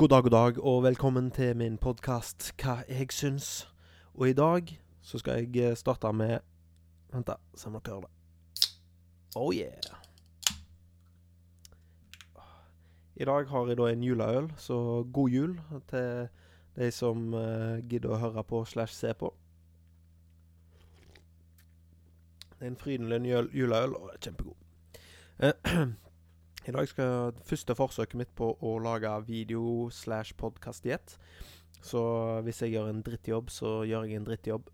God dag, god dag, og velkommen til min podkast Hva jeg syns. Og i dag så skal jeg eh, starte med Vent, da. Se om dere hører det. Oh yeah. I dag har jeg da en juleøl, så god jul til de som uh, gidder å høre på slash se på. Det er en Frydenlund jul- juleøl, og kjempegod. Eh, I dag skal første forsøket mitt på å lage video slash podkast i. Så hvis jeg gjør en drittjobb, så gjør jeg en drittjobb.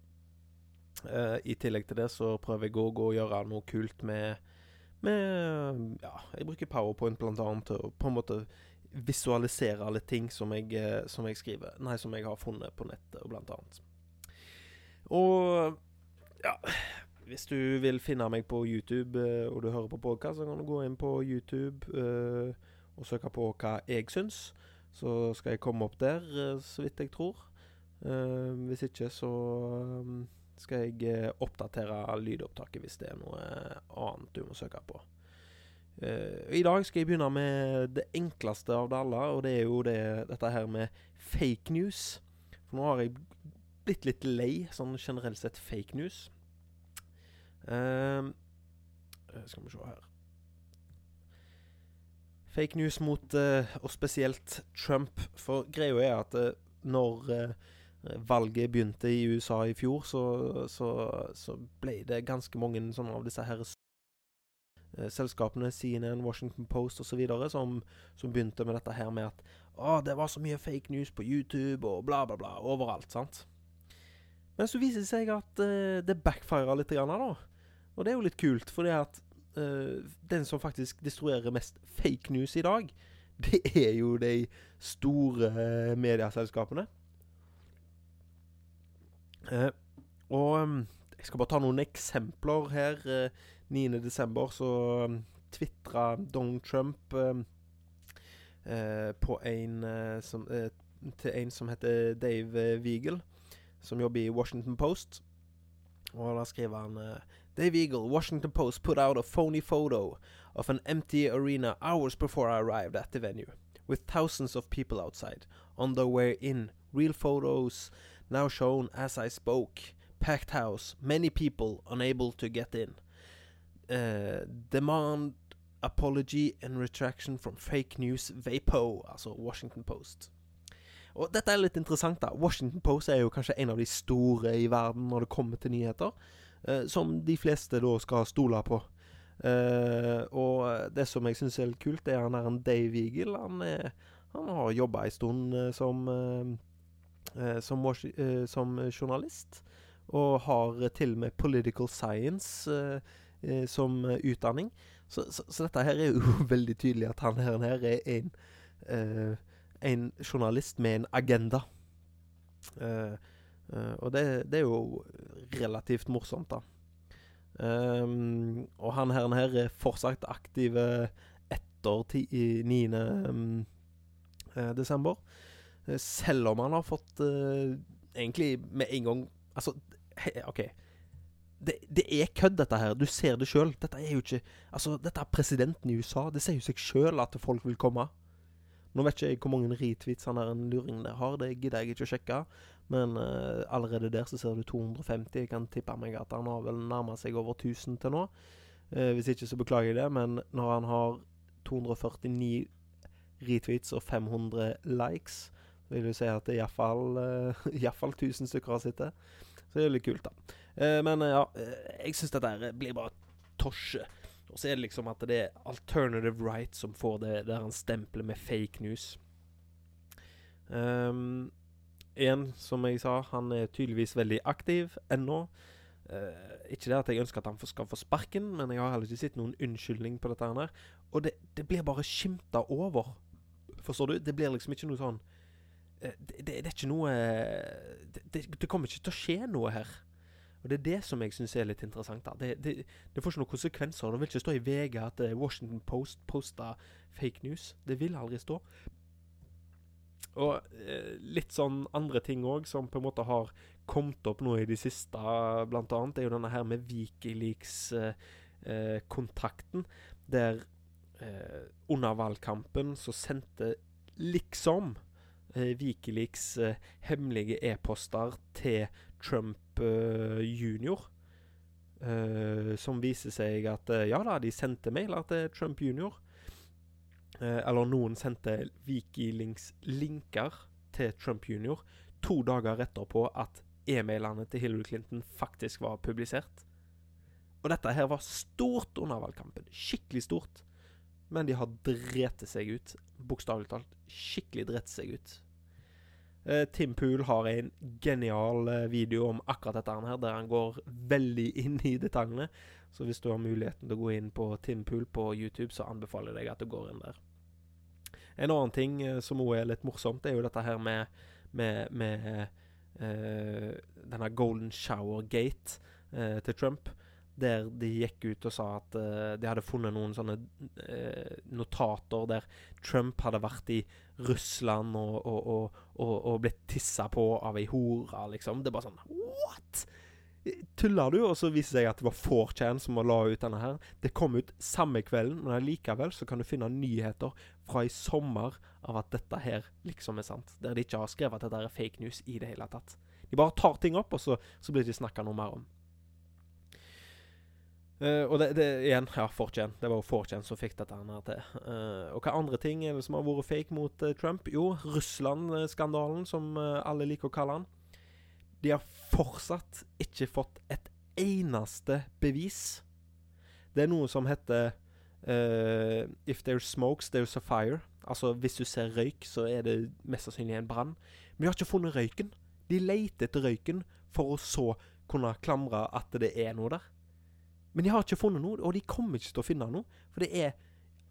Uh, I tillegg til det så prøver jeg å gå og gjøre noe kult med Med Ja, jeg bruker powerpoint blant annet til å på en måte visualisere alle ting som jeg, eh, som jeg skriver Nei, som jeg har funnet på nettet, blant annet. Og ja hvis du vil finne meg på YouTube eh, og du hører på podkast, så kan du gå inn på YouTube eh, og søke på hva jeg syns. Så skal jeg komme opp der, eh, så vidt jeg tror. Hvis ikke, så skal jeg oppdatere lydopptaket hvis det er noe annet du må søke på. I dag skal jeg begynne med det enkleste av det alle, og det er jo det, dette her med fake news. For nå har jeg blitt litt lei sånn generelt sett fake news. Ehm, skal vi se her Fake news mot uh, og spesielt Trump. For greia er at uh, når eh, valget begynte i USA i fjor, så, så, så ble det ganske mange av disse her selskapene, CNN, Washington Post osv., som, som begynte med dette her med at å, det var så mye fake news på YouTube og bla, bla, bla. Overalt, sant? Men så viser det seg at uh, det backfirer litt, grann, da. Og det er jo litt kult, for det at uh, den som faktisk destruerer mest fake news i dag, det er jo de store uh, medieselskapene. Uh, og um, jeg skal bare ta noen eksempler her. Uh, 9.12. så um, tvitra Donald Trump på en som, til en som heter Dave Weagle, som jobber i Washington Post. Og da skriver han Dave Eagle, Washington Post put out a phony photo of an empty arena hours before I arrived at the venue, with thousands of people outside, on their way in. Real photos now shown as I spoke. Packed house, many people unable to get in. Uh, demand apology and retraction from fake news VAPO, altså Washington Post. Og dette er litt interessant, da. Washington Post er jo kanskje en av de store i verden når det kommer til nyheter som de fleste da skal stole på. Eh, og det som jeg syns er litt kult, er han er en Dave Eagle. Han, er, han har jobba en stund eh, som, eh, som, eh, som journalist. Og har til og med political science eh, eh, som eh, utdanning. Så, så, så dette her er jo veldig tydelig at han her, her er en, eh, en journalist med en agenda. Eh, Eh, og det, det er jo relativt morsomt, da. Um, og han her, her er fortsatt aktiv eh, etter 9. um, eh, desember. Eh, selv om han har fått uh, egentlig med en gang Altså, OK. Det, det er kødd, dette her. Du ser det sjøl. Dette er jo ikke Altså, dette er presidenten i USA. Det sier jo seg sjøl at folk vil komme. Nå vet ikke jeg hvor mange retweets han der en luring der har, det gidder jeg ikke å sjekke. Men uh, allerede der så ser du 250. Jeg kan tippe meg at han har vel nærma seg over 1000 til nå. Uh, hvis ikke så beklager jeg det, men når han har 249 retweets og 500 likes, så vil du si at det iallfall uh, iallfall 1000 stykker har sittet. Så det er litt kult, da. Uh, men ja, jeg syns dette blir bare tosje. Og så er det liksom at det er alternative right som får det der han stempler med fake news. Um, en, som jeg sa, han er tydeligvis veldig aktiv ennå. Uh, ikke det at jeg ønsker at han skal få sparken, men jeg har heller ikke sett noen unnskyldning på dette her. Og det, det blir bare skimta over. Forstår du? Det blir liksom ikke noe sånn uh, det, det, det er ikke noe det, det kommer ikke til å skje noe her. Og det er det som jeg syns er litt interessant. det, det, det får ikke noen konsekvenser. Det vil ikke stå i VG at eh, Washington Post posta fake news. Det vil aldri stå. Og eh, litt sånn andre ting òg, som på en måte har kommet opp nå i det siste, blant annet, er jo denne her med Wikileaks-kontakten. der eh, under valgkampen så sendte liksom eh, Wikileaks eh, hemmelige e-poster til Trump uh, junior. Uh, som viser seg at eh, ja da, de sendte mailer til Trump junior. Uh, eller noen sendte Wikilinks-linker til Trump junior to dager etterpå at e-mailene til Hillary Clinton faktisk var publisert. Og dette her var stort under valgkampen. Skikkelig stort. Men de har drete seg ut. Bokstavelig talt skikkelig drete seg ut. Eh, Tim Pool har en genial eh, video om akkurat dette her, der han går veldig inn i detaljene. Så hvis du har muligheten til å gå inn på Tim Pool på YouTube, så anbefaler jeg deg at du går inn der. En annen ting eh, som òg er litt morsomt, er jo dette her med, med, med uh, denne Golden Shower Gate uh, til Trump. Der de gikk ut og sa at uh, de hadde funnet noen sånne uh, notater der Trump hadde vært i Russland og, og, og, og, blitt tissa på av ei hore, liksom. Det er bare sånn What?! Tuller du? Og så viser det seg at det var 4chan som la ut denne her. Det kom ut samme kvelden, men allikevel så kan du finne nyheter fra i sommer av at dette her liksom er sant. Der de ikke har skrevet at dette er fake news i det hele tatt. De bare tar ting opp, og så, så blir det ikke snakka noe mer om. Uh, og det, det igjen, ja, 4chan. Det var jo 4chan som fikk dette her til. Uh, og hva andre ting er det som har vært fake mot uh, Trump? Jo, Russland-skandalen, som alle liker å kalle han. De har fortsatt ikke fått et eneste bevis. Det er noe som heter If there's smokes, there's a fire. Altså, hvis du ser røyk, så er det mest sannsynlig en brann. Men de har ikke funnet røyken. De leter etter røyken for å så kunne klamre at det er noe der. Men de har ikke funnet noe, og de kommer ikke til å finne noe. For det er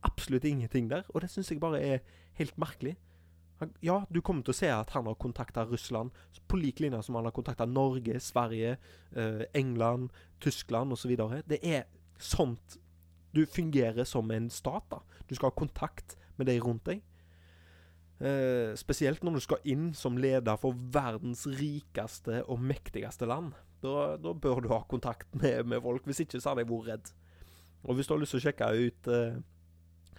absolutt ingenting der, og det syns jeg bare er helt merkelig. Han, ja, du kommer til å se at han har kontakta Russland på lik linje som han har kontakta Norge, Sverige, eh, England, Tyskland osv. Det er sånt du fungerer som en stat. da. Du skal ha kontakt med de rundt deg. Eh, spesielt når du skal inn som leder for verdens rikeste og mektigste land. Da, da bør du ha kontakt med, med, folk. Hvis ikke så hadde jeg vært redd. Og hvis du har lyst til å sjekke ut eh,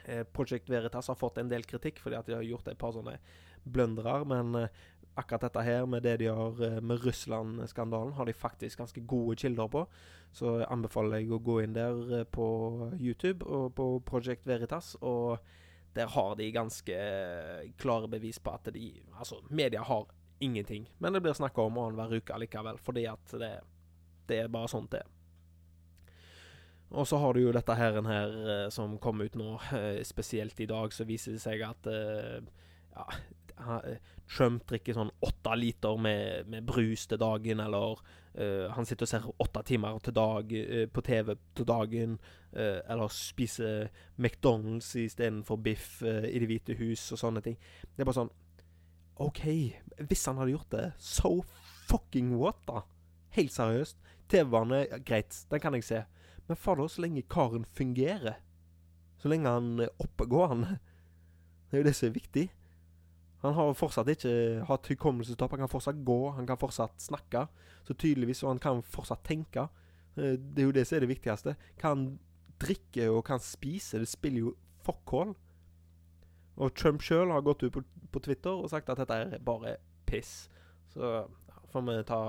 eh, Project Veritas har fått en del kritikk fordi at de har gjort et par sånne bløndrer, men eh, akkurat dette her med det de har eh, med Russland-skandalen, har de faktisk ganske gode kilder på. Så anbefaler jeg å gå inn der på YouTube og på Project Veritas. og der har de ganske klare bevis på at de Altså, media har ingenting. Men det blir snakka om annenhver uke likevel, fordi at det, det er bare sånt det er. Og så har du jo dette her, her eh, som kom ut nå, eh, spesielt i dag, så viser det seg at ja, Trump drikker sånn åtte liter med, med, brus til dagen, eller uh, han sitter og ser åtte timer til dag, uh, på TV til dagen, uh, eller spiser McDonald's istedenfor biff i Det hvite hus og sånne ting. Det er bare sånn OK, hvis han hadde gjort det, so fucking what, da? Helt seriøst. TV-bane, greit, den kan jeg se. Men fader, så lenge karen fungerer. Så lenge han er oppegående. Det er jo det som er viktig. Han har fortsatt ikke hatt hukommelsestap. Han kan fortsatt gå, han kan fortsatt snakke. Så tydeligvis, og han kan fortsatt tenke. Eh, det er jo det som er det viktigste. Kan han drikke og kan spise, det spiller jo fuck all. Og Trump sjøl har gått ut på, på, Twitter og sagt at dette er bare piss. Så ja, får vi ta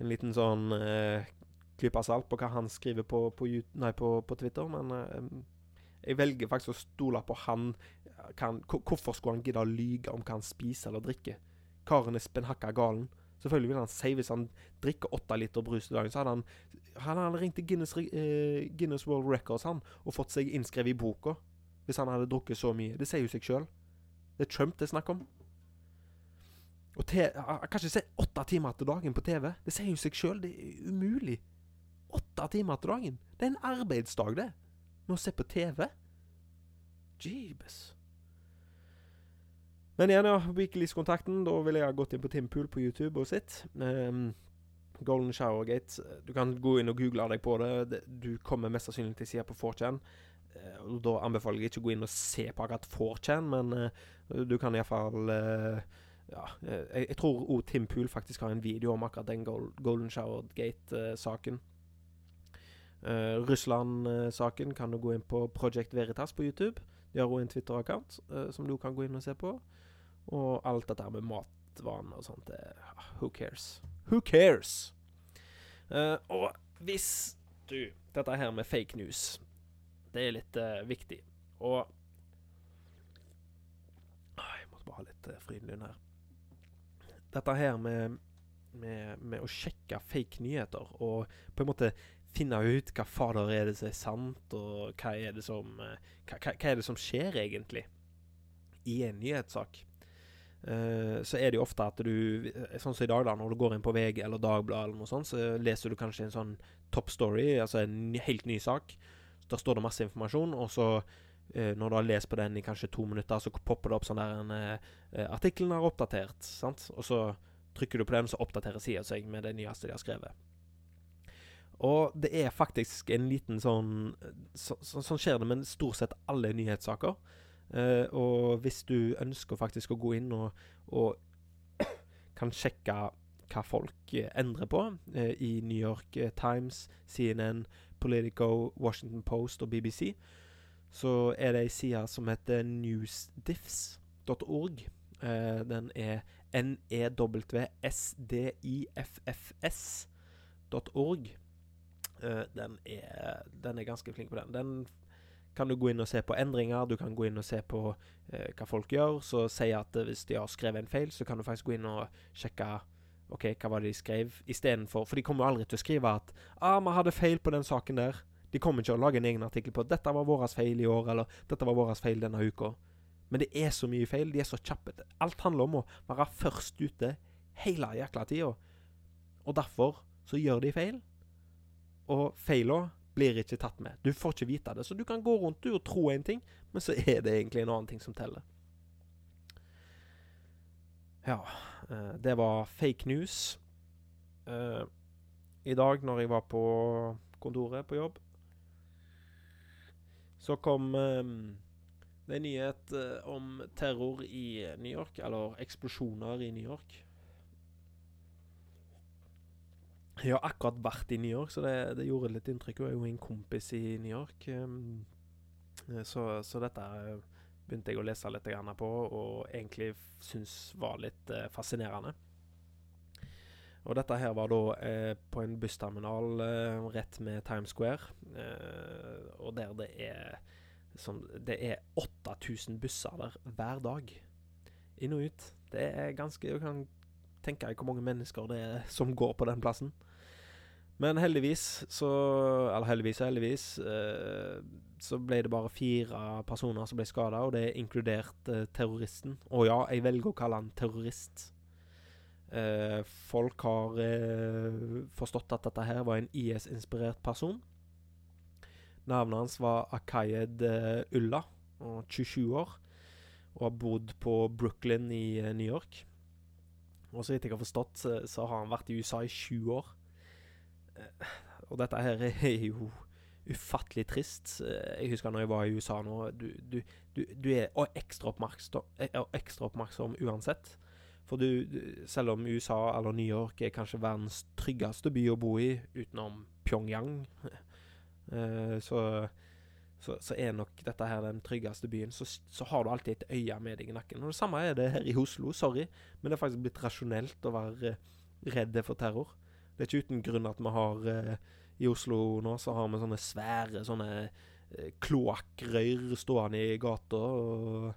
en liten sånn eh, klype salt på hva han skriver på, på, nei, på Twitter, men eh, jeg velger faktisk å stole på han. Kan, hvorfor skulle han gidde å lyge om hva han spiser eller drikker? Karen er spennhakka galen. Selvfølgelig vil han si hvis han drikker åtte liter brus i dagen, så hadde han, hadde ringt til Guinness, eh, Guinness, World Records han, og fått seg innskrevet i boka. Hvis han hadde drukket så mye. Det sier jo seg sjøl. Det er Trump det er snakk om. Og te, Han kan ikke se åtte timer til dagen på TV. Det sier jo seg sjøl. Det er umulig. Åtte timer til dagen. Det er en arbeidsdag, det med å se på TV. Jeebus. Men igjen, ja, Wikileaks-kontakten. Da ville jeg ha gått inn på Tim Pool på YouTube og sitt. Um, Golden Showergate. Du kan gå inn og google deg på det. Du kommer mest sannsynlig til sida på 4chan. Uh, da anbefaler jeg ikke å gå inn og se på akkurat 4chan, men uh, du kan iallfall uh, ja, jeg, jeg tror òg Tim Pool faktisk har en video om akkurat den Golden Showergate-saken. Uh, Russland-saken kan du gå inn på Project Veritas på YouTube. De har òg en Twitter-account uh, som du kan gå inn og se på. Og alt dette med matvaner og sånt, det, who cares? Who cares? Uh, og hvis du Dette her med fake news, det er litt uh, viktig. Og Jeg måtte bare ha litt uh, Frydenlund her. Dette her med, med, med, å sjekke fake nyheter og på en måte finne ut hva fader er det som er sant, og hva er det som, hva, hva er det som skjer egentlig i en nyhetssak. Uh, så er det jo ofte at du Sånn som i dag, da, når du går inn på VG eller Dagbladet, eller noe sånt, så leser du kanskje en sånn top story, altså en helt ny sak. Der står det masse informasjon, og så, uh, når du har lest på den i kanskje to minutter, så popper det opp sånn der en uh, Artikkelen er oppdatert, sant? Og så trykker du på den, så oppdaterer sida seg med det nyeste de har skrevet. Og det er faktisk en liten sånn så, så, Sånn skjer det med stort sett alle nyhetssaker. Uh, og hvis du ønsker faktisk å gå inn og, og kan sjekke hva folk uh, endrer på uh, i New York Times, CNN, Politico, Washington Post og BBC, så er det ei side som heter newsdiffs.org. den er newnssdiffs.org. den, er, den er ganske flink på den. Den kan du gå inn og se på endringer. Du kan gå inn og se på eh, hva folk gjør. Så sier at eh, hvis de har skrevet en feil, så kan du faktisk gå inn og sjekke OK, hva var det de skrev, istedenfor For de kommer jo aldri til å skrive at ah, 'Vi hadde feil på den saken der'. De kommer ikke til å lage en egen artikkel på 'Dette var vår feil i år', eller 'Dette var vår feil denne uka'. Men det er så mye feil. De er så kjappe. Alt handler om å være først ute hele jækla tida. Og derfor så gjør de feil. Og feila blir ikke tatt med. Du får ikke vite det. Så du kan gå rundt du og tro en ting, men så er det egentlig en annen ting som teller. Ja, uh, det var fake news. Uh, I dag når jeg var på kontoret på jobb, så kom um, det en nyhet uh, om terror i New York, eller eksplosjoner i New York. Jeg har akkurat vært i New York, så det, det gjorde litt inntrykk. Jeg er jo en kompis i New York. Um, så, så, dette begynte jeg å lese litt på, og egentlig syns var litt uh, fascinerende. Og dette her var da eh, på en bussterminal eh, rett med Times Square. Eh, og der det er som, Det er 8000 busser der hver dag. Inn og ut. Det er ganske Du kan tenke hvor mange mennesker det er som går på den plassen. Men heldigvis, så Eller heldigvis og heldigvis, eh, så ble det bare fire personer som ble skada, og det er inkludert eh, terroristen. Og ja, jeg velger å kalle han terrorist. Eh, folk har eh, forstått at dette her var en IS-inspirert person. Navnet hans var Akayed eh, Ulla, og 27 år, og har bodd på Brooklyn i eh, New York. Og så vidt jeg har forstått, så, har han vært i USA i sju år. Eh, og dette her er jo ufattelig trist. Eh, jeg husker når jeg var i USA nå Du, du, du, du er ekstra oppmerksom, eh, ekstra oppmerksom uansett. For du, selv om USA eller New York er kanskje verdens tryggeste by å bo i, utenom Pyongyang, så, så, så, er nok dette her den tryggeste byen. Så, så, har du alltid et øye med deg i nakken. Og Det samme er det her i Oslo. Sorry, men det er faktisk blitt rasjonelt å være redde for terror. Det er ikke uten grunn at vi har eh, I Oslo nå så har vi sånne svære sånne eh, kloakkrør stående i gata. Og,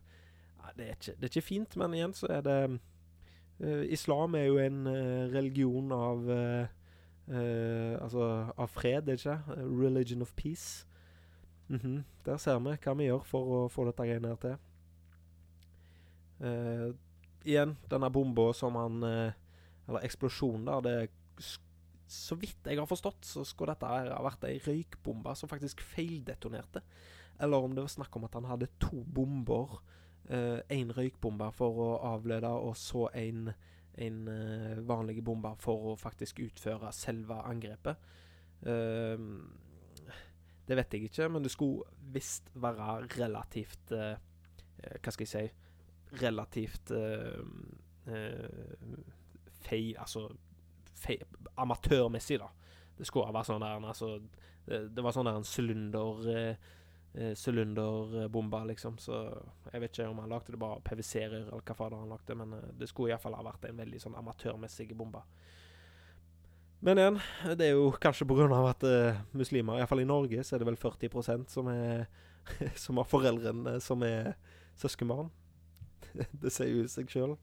ja, det, er ikke, det, er ikke, fint, men igjen så er det eh, Islam er jo en eh, religion av eh, eh, Altså av fred, er det ikke? Religion of peace. Mm -hmm. Der ser vi hva vi gjør for å få dette greiene her til. igjen, denne bomba som han Eller eksplosjonen der, det så vidt jeg har forstått, så skulle dette ha vært ei røykbombe som faktisk feildetonerte. Eller om det var snakk om at han hadde to bomber. Én uh, røykbombe for å avlede, og så en, en uh, vanlig bombe for å faktisk utføre selve angrepet. Uh, det vet jeg ikke, men det skulle visst være relativt uh, Hva skal jeg si Relativt feil Altså amatørmessig, da. Det skulle være sånn der altså, det, var sånn der en sylinder eh, eh, sylinderbombe, liksom. Så jeg vet ikke om han lagde det bare PVC-rør, eller hva fader han lagde, men eh, det skulle iallfall ha vært en veldig sånn amatørmessig bombe. Men igjen, det er jo kanskje pga. at uh, muslimer, iallfall i Norge, så er det vel 40% som, er, som har foreldrene som er søskenbarn. det sier jo seg sjøl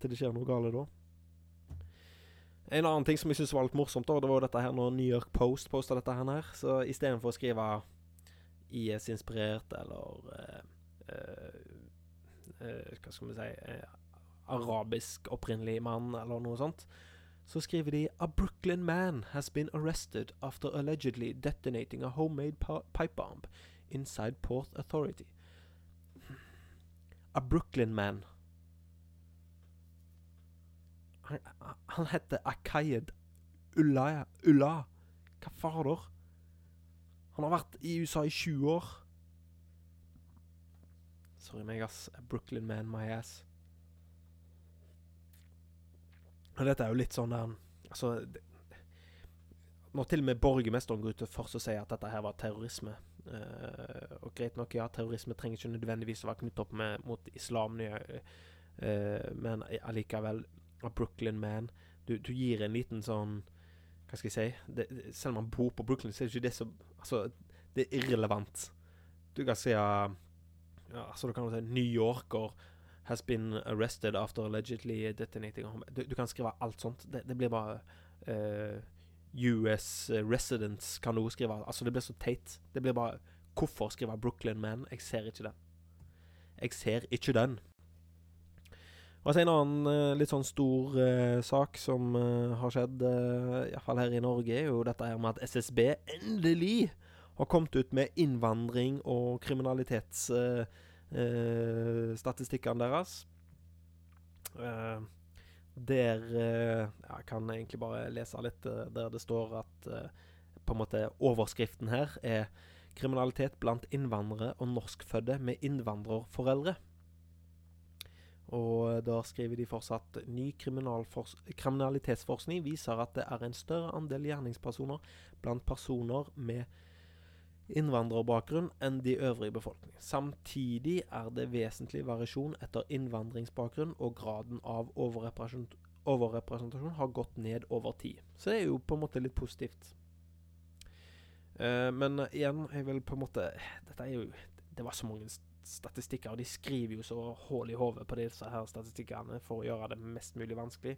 til det skjer noe galt da. En annen ting som jeg syns var litt morsomt, da, det var jo dette her når New York Post posta dette her. Så istedenfor å skrive IS-inspirert eller uh, uh, Hva skal vi si Arabisk opprinnelig mann, eller noe sånt så skriver de A Brooklyn man has been arrested after allegedly detonating a homemade pipe bomb inside Port Authority. A Brooklyn man. Han, han heter Akayed Ulla, Ulla. Hva fader? Han har vært i USA i 20 år. Sorry meg, ass. A Brooklyn man, my ass. Og dette er jo litt sånn der Altså det, Når til og med borgermesteren går ut først og sier at dette her var terrorisme uh, Og greit nok, ja, terrorisme trenger ikke nødvendigvis å være knyttet opp med, mot islam, uh, men allikevel Brooklyn Man du, du, gir en liten sånn Hva skal jeg si det, Selv om man bor på Brooklyn, så er det ikke det som Altså, det er irrelevant. Du kan si ja, altså, du kan si New Yorker has been arrested after allegedly detonating a. Du, du, kan skrive alt sånt. Det, det blir bare uh, eh, US residents kan du skrive. Altså, det blir så teit. Det blir bare Hvorfor skrive Brooklyn Man? Jeg ser ikke den. Jeg ser ikke den. Og så En annen uh, litt sånn stor uh, sak som uh, har skjedd, uh, iallfall her i Norge, er jo dette her med at SSB endelig har kommet ut med innvandring og kriminalitets... Uh, eh, statistikkene deres. Eh, der eh, Jeg kan egentlig bare lese litt eh, der det står at eh, på en måte overskriften her er 'Kriminalitet blant innvandrere og norskfødte med innvandrerforeldre'. Og da skriver de fortsatt ny kriminalitetsforskning viser at det er en større andel gjerningspersoner blant personer med innvandrerbakgrunn enn de øvrige befolkningen. Samtidig er det vesentlig variasjon etter innvandringsbakgrunn, og graden av overrepresentasjon, har gått ned over tid. Så det er jo på en måte litt positivt. Uh, men igjen, jeg vil på en måte Dette er jo Det var så mange statistikker, og de skriver jo så hull i hodet på disse her statistikkene for å gjøre det mest mulig vanskelig.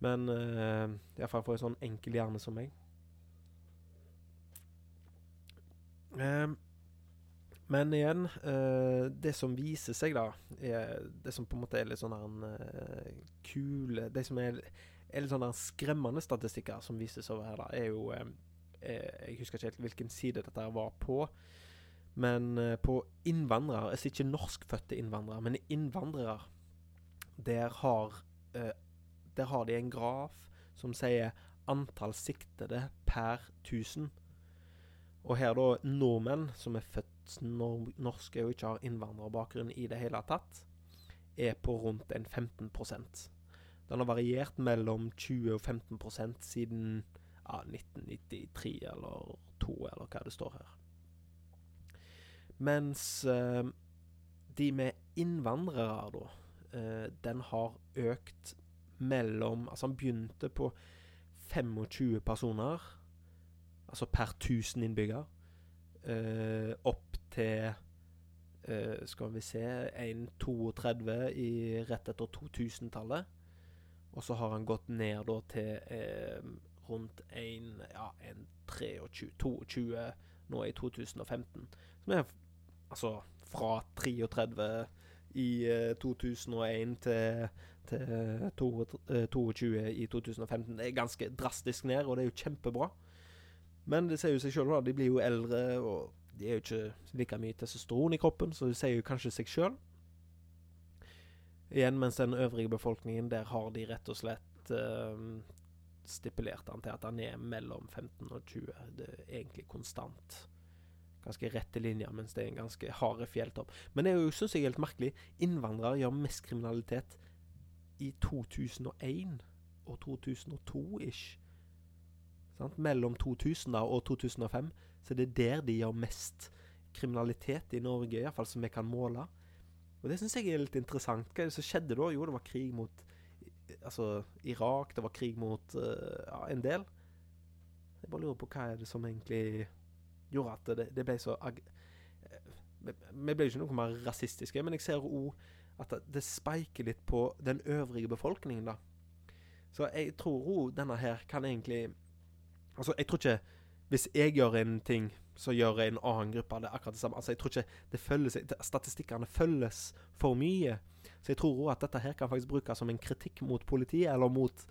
Men uh, iallfall for en sånn enkel hjerne som meg. Uh, men igjen, uh, det som viser seg, da, er det som på en måte er litt sånn uh, kule Det som er, er litt sånn skremmende statistikker som vises over her, da, er jo eh, Jeg husker ikke helt hvilken side dette var på. Men på innvandrere, altså ikke norskfødte innvandrere, men innvandrere, der har, der har de en graf som sier antall siktede per 1000. Og her da nordmenn som er født norske og ikke har innvandrerbakgrunn i det hele tatt, er på rundt en 15% Den har variert mellom 20 og 15 siden ja, 1993 eller 2, eller hva det står her. Mens eh, de med innvandrere, da, eh, den har økt mellom Altså, han begynte på 25 personer altså per 1000 innbygger, uh, opp til uh, Skal vi se 1,32 i rett etter 2000-tallet. Og så har han gått ned da til uh, rundt 1, ja, 1, 23, 22 nå i 2015. Som er altså fra 33 i 2001 til, til 22 i 2015. Det er ganske drastisk ned, og det er jo kjempebra. Men det sier jo seg sjøl, da. De blir jo eldre, og de er jo ikke like mye testosteron i kroppen, så det sier jo kanskje seg sjøl. Igjen, mens den øvrige befolkningen, der har de rett og slett eh, stipulert han til at han er mellom 15 og 20. Det er egentlig konstant. Ganske rette linjer, mens det er en ganske harde fjelltopp. Men det er jo, syns jeg, helt merkelig. Innvandrere gjør mest kriminalitet i 2001 og 2002-ish. Sant? Mellom 2000 og 2005 så det er der de gjør mest kriminalitet i Norge, iallfall som vi kan måle. Og det syns jeg er litt interessant. Hva er det som skjedde da? Jo, det var krig mot altså, Irak, det var krig mot uh, ja, en del. Jeg bare lurer på hva er det som egentlig gjorde at det, det ble så ag Vi ble jo ikke noe mer rasistiske, men jeg ser òg at det speiker litt på den øvrige befolkningen, da. Så jeg tror òg denne her kan egentlig Altså, jeg tror ikke Hvis jeg gjør en ting, så gjør en annen gruppe det akkurat det samme. Altså, jeg tror ikke det følges Statistikkene følges for mye. Så jeg tror òg at dette her kan faktisk brukes som en kritikk mot politiet, eller mot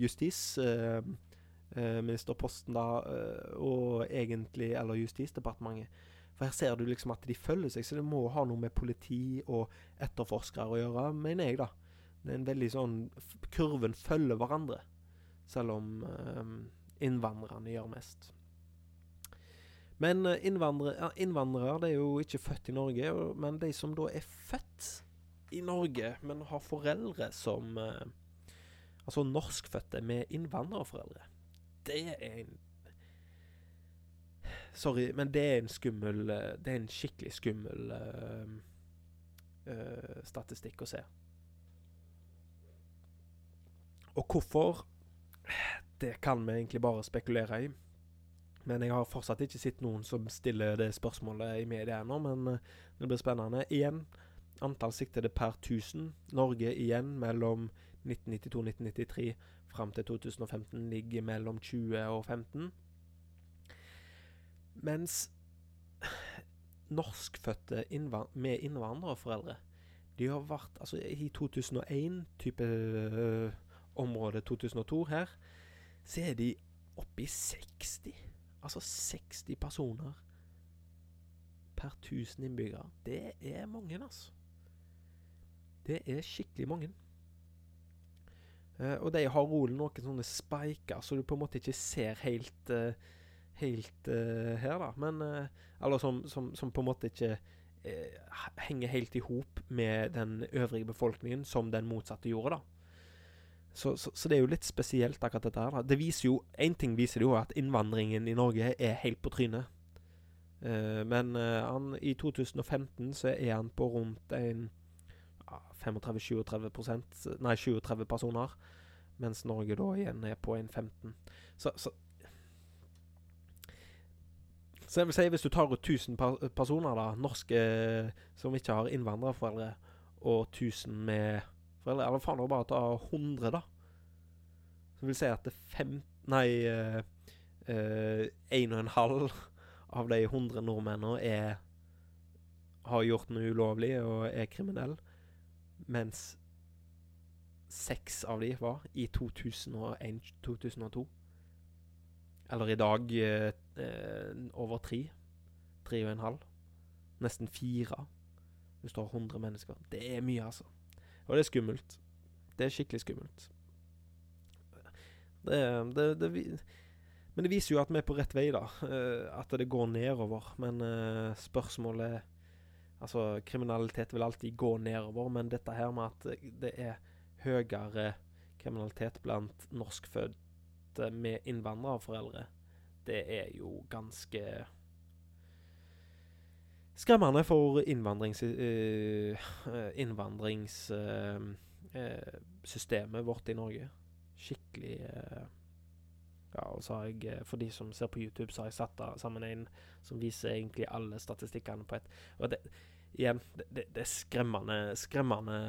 justis, justisministerposten, uh, da, uh, og egentlig Eller Justisdepartementet. For her ser du liksom at de følger seg, så det må ha noe med politi og etterforskere å gjøre, mener jeg, da. Det er en veldig sånn Kurven følger hverandre, selv om innvandrerne gjør mest. Men innvandrere, innvandrere det er jo ikke født i Norge, men de som da er født i Norge, men har foreldre som eh, Altså norskfødte med innvandrerforeldre. Det er en Sorry, men det er en skummel eh, Det er en skikkelig skummel uh, uh, statistikk å se. Og hvorfor Det kan vi egentlig bare spekulere i. Men jeg har fortsatt ikke sett noen som stiller det spørsmålet i media ennå, men det blir spennende. Igjen, Antall siktede per 1000. Norge igjen mellom 1992-1993 fram til 2015 ligger mellom 20 og 15. Mens norskfødte innvand med innvandrerforeldre De har vært Altså, i 2001, type øh, område 2002 her, så er de oppe i 60. Altså 60 personer per 1000 innbyggere. Det er mange, altså. Det er skikkelig mange. Uh, og de har rolig noen sånne spiker, så du på en måte ikke ser helt uh, Helt uh, her, da. Men Eller som, som, som, på en måte ikke henger helt i hop med den øvrige befolkningen, som den motsatte gjorde, da. Så, så, så, det er jo litt spesielt, akkurat dette her. Det viser jo, Én ting viser det jo, at innvandringen i Norge er helt på trynet. men han, i 2015 så er han på rundt en 35-37% Nei, 37 personer. Mens Norge da igjen er på en 15. Så, så så jeg vil si hvis du tar ut 1000 personer, da, norske som ikke har innvandrerforeldre, og 1000 med foreldre Eller faen, bare ta 100, da. Så vil si at det fem Nei uh, eh, En og en halv av de 100 nordmennene er har gjort noe ulovlig og er kriminelle mens seks av de var i 2001-2002. Eller i dag eh, eh, over tre. Tre og en halv. Nesten fire. Hvis du har 100 mennesker. Det er mye, altså. Og det er skummelt. Det er skikkelig skummelt. Det, det, det, men det viser jo at vi er på rett vei, da. Uh, at det går nedover. Men uh, spørsmålet Altså, kriminalitet vil alltid gå nedover, men dette her med at det er høyere kriminalitet blant norskfødte med innvandrerforeldre, det er jo ganske skremmende for innvandrings... Uh, innvandringssystemet vårt i Norge. Skikkelig ja, og så har jeg, For de som ser på YouTube, så har jeg satt sammen en som viser egentlig alle statistikkene på et Og det, det, det er skremmende, skremmende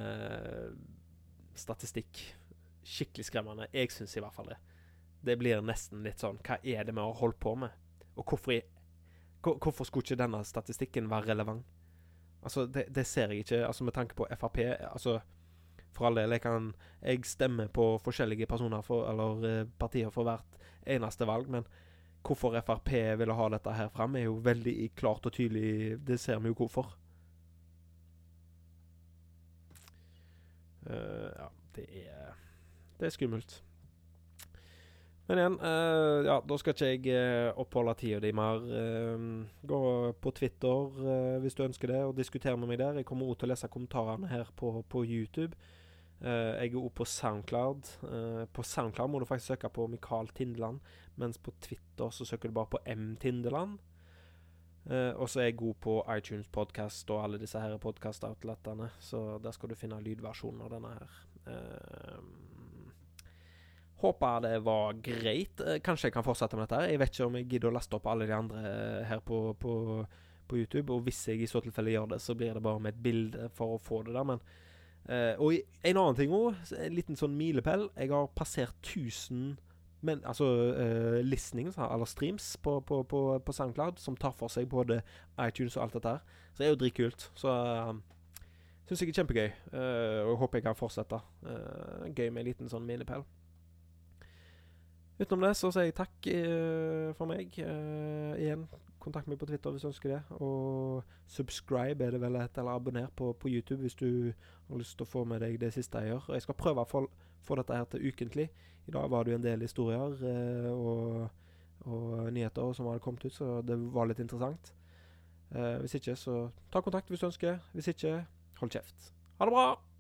statistikk. Skikkelig skremmende. Jeg syns i hvert fall det. Det blir nesten litt sånn Hva er det vi har holdt på med? Og hvorfor, hvorfor skulle ikke denne statistikken være relevant? Altså, det, det, ser jeg ikke. Altså, Med tanke på Frp Altså, for all del, jeg kan Jeg stemmer på forskjellige personer for, eller eh, partier for hvert eneste valg, men hvorfor Frp ville ha dette her fram, er jo veldig klart og tydelig. Det ser vi jo hvorfor. Uh, ja, det er Det er skummelt. Men igjen, uh, ja, da skal ikke jeg uh, oppholde tida di mer. gå på Twitter hvis du ønsker det, og diskutere med meg der. Jeg kommer også til å lese kommentarene her på, på YouTube. jeg er også på Soundcloud. på Soundcloud må du faktisk søke på Mikael Tindeland, mens på Twitter så søker du bare på M. Tindeland. Og så er jeg god på iTunes Podcast og alle disse her podkast-outletene, så der skal du finne lydversjonen av denne her. Eh, håper det var greit. Eh, kanskje jeg kan fortsette med dette. her Jeg vet ikke om jeg gidder å laste opp alle de andre eh, her på, på, på YouTube. Og hvis jeg i så tilfelle gjør det, så blir det bare med et bilde for å få det der. Men Uh, Og en annen ting òg, en liten sånn milepæl. Jeg har passert 1000 men, altså uh, listenings, eller streams, på, på, på, på, SoundCloud, som tar for seg både iTunes og alt dette her. Så det er jo dritkult. Så uh, syns jeg er kjempegøy, uh, og håper jeg kan fortsette. Gøy med en liten sånn milepæl. Utenom det så sier jeg takk uh, for meg. Uh, igjen, kontakt meg på Twitter hvis du ønsker det. Og subscribe er det vel et, eller abonner på, på, YouTube hvis du har lyst til å få med deg det siste jeg gjør. Jeg skal prøve å få, få dette her til ukentlig. I dag var det jo en del historier uh, og, og, nyheter som hadde kommet ut, så det var litt interessant. hvis ikke, så ta kontakt hvis du ønsker. Hvis ikke, hold kjeft. Ha det bra!